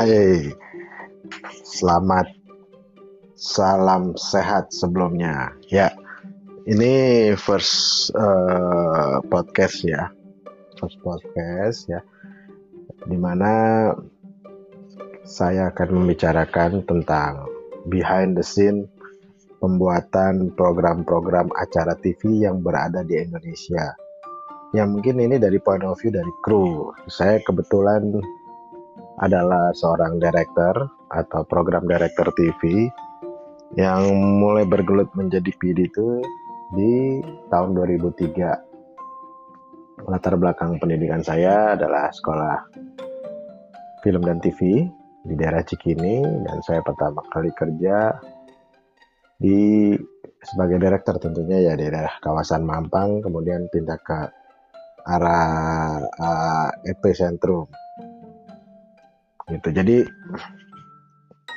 Hai, selamat salam sehat sebelumnya. Ya, ini first uh, podcast ya, first podcast ya, di mana saya akan membicarakan tentang behind the scene pembuatan program-program acara TV yang berada di Indonesia. Yang mungkin ini dari point of view dari kru. Saya kebetulan adalah seorang director atau program director TV yang mulai bergelut menjadi PD itu di tahun 2003. Latar belakang pendidikan saya adalah sekolah film dan TV di daerah Cikini dan saya pertama kali kerja di sebagai director tentunya ya di daerah kawasan Mampang kemudian pindah ke arah uh, epicentrum gitu. Jadi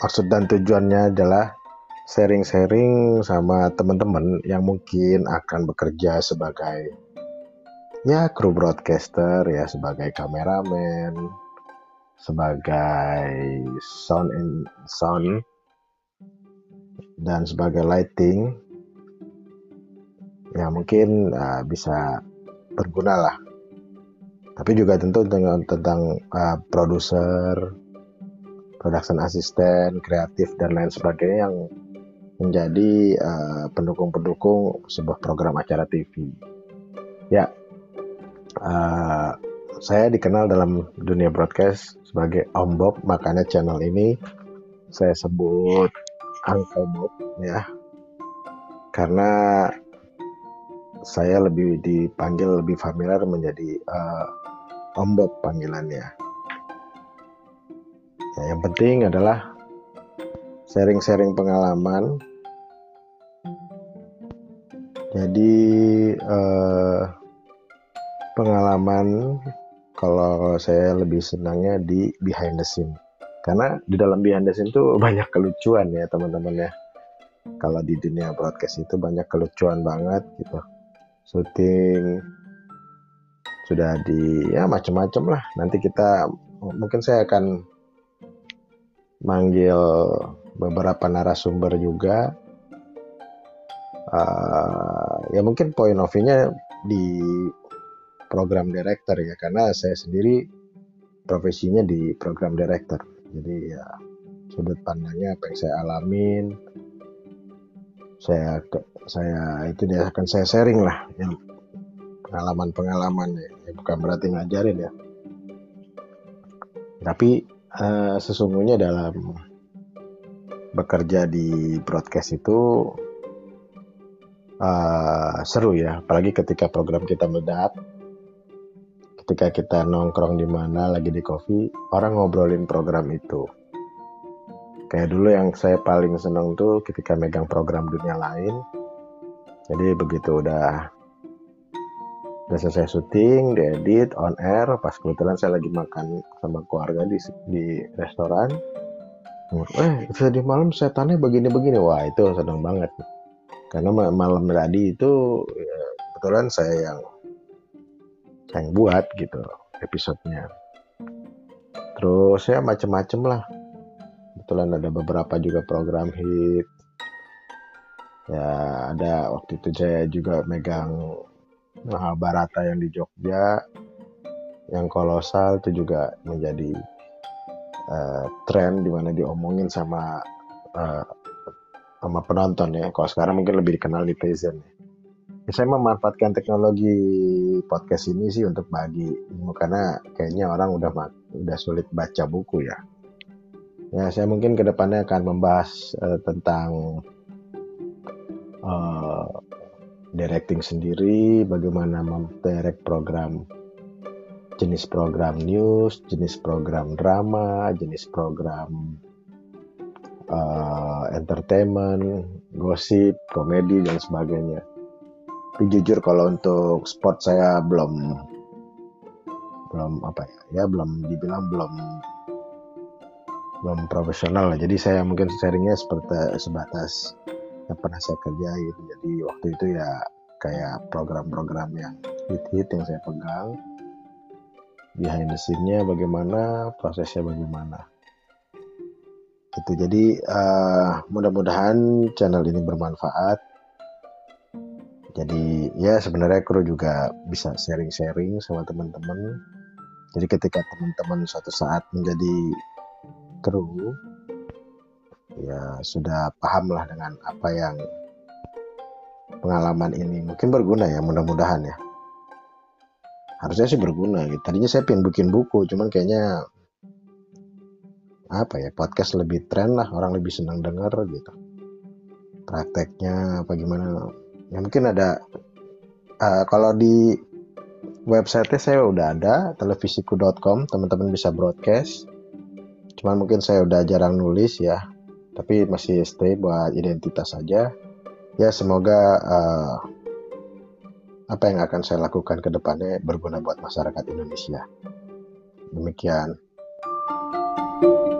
maksud dan tujuannya adalah sharing-sharing sama teman-teman yang mungkin akan bekerja sebagai ya kru broadcaster ya sebagai kameramen sebagai sound and sound dan sebagai lighting. Ya mungkin uh, bisa berguna lah. Tapi juga tentu dengan tentang uh, produser production assistant, kreatif dan lain sebagainya yang menjadi uh, pendukung-pendukung sebuah program acara TV. Ya, uh, saya dikenal dalam dunia broadcast sebagai Om Bob, makanya channel ini saya sebut Uncle Bob ya, karena saya lebih dipanggil lebih familiar menjadi uh, Om Bob panggilannya. Ya, yang penting adalah sharing-sharing pengalaman. Jadi eh, pengalaman kalau saya lebih senangnya di behind the scene. Karena di dalam behind the scene itu banyak kelucuan ya teman-teman ya. Kalau di dunia broadcast itu banyak kelucuan banget gitu. Syuting sudah di ya macam-macam lah. Nanti kita mungkin saya akan manggil beberapa narasumber juga. Uh, ya mungkin point of view-nya di program director ya karena saya sendiri profesinya di program director. Jadi ya sudut pandangnya apa yang saya alamin saya saya itu dia akan saya sharing lah yang pengalaman-pengalaman ya. ya bukan berarti ngajarin ya. Tapi uh, sesungguhnya dalam bekerja di broadcast itu uh, seru ya, apalagi ketika program kita meledak, ketika kita nongkrong di mana lagi di kopi, orang ngobrolin program itu. Kayak dulu yang saya paling seneng tuh ketika megang program dunia lain. Jadi begitu udah udah selesai syuting, diedit, on air, pas kebetulan saya lagi makan sama keluarga di di restoran. Eh, tadi malam setannya begini-begini. Wah, itu senang banget. Karena malam tadi itu ya, kebetulan saya yang yang buat gitu episodenya. Terus ya macem-macem lah. Kebetulan ada beberapa juga program hit. Ya ada waktu itu saya juga megang Mahabharata yang di Jogja yang kolosal itu juga menjadi uh, tren di mana diomongin sama uh, sama penonton ya. Kalau sekarang mungkin lebih dikenal di netizen. Ya, saya memanfaatkan teknologi podcast ini sih untuk bagi ilmu karena kayaknya orang udah udah sulit baca buku ya. Ya saya mungkin ke depannya akan membahas uh, tentang uh, directing sendiri, bagaimana mendirect program jenis program news, jenis program drama, jenis program uh, entertainment, gosip, komedi dan sebagainya. Tapi jujur kalau untuk sport saya belum belum apa ya, ya belum dibilang belum belum profesional. Jadi saya mungkin sharingnya seperti sebatas yang pernah saya kerjain. Jadi waktu itu ya kayak program-program yang hit-hit yang saya pegang. Behind the scene-nya bagaimana prosesnya bagaimana. Gitu. Jadi uh, mudah-mudahan channel ini bermanfaat. Jadi ya sebenarnya kru juga bisa sharing-sharing sama teman-teman. Jadi ketika teman-teman suatu saat menjadi kru ya sudah paham lah dengan apa yang pengalaman ini. Mungkin berguna ya mudah-mudahan ya. Harusnya sih berguna gitu. Tadinya saya pengen bikin buku cuman kayaknya apa ya podcast lebih tren lah orang lebih senang denger gitu. Prakteknya apa gimana. Ya mungkin ada uh, kalau di website saya udah ada televisiku.com teman-teman bisa broadcast. Cuman mungkin saya udah jarang nulis ya tapi masih stay buat identitas saja ya semoga uh, apa yang akan saya lakukan ke depannya berguna buat masyarakat Indonesia. Demikian. thank you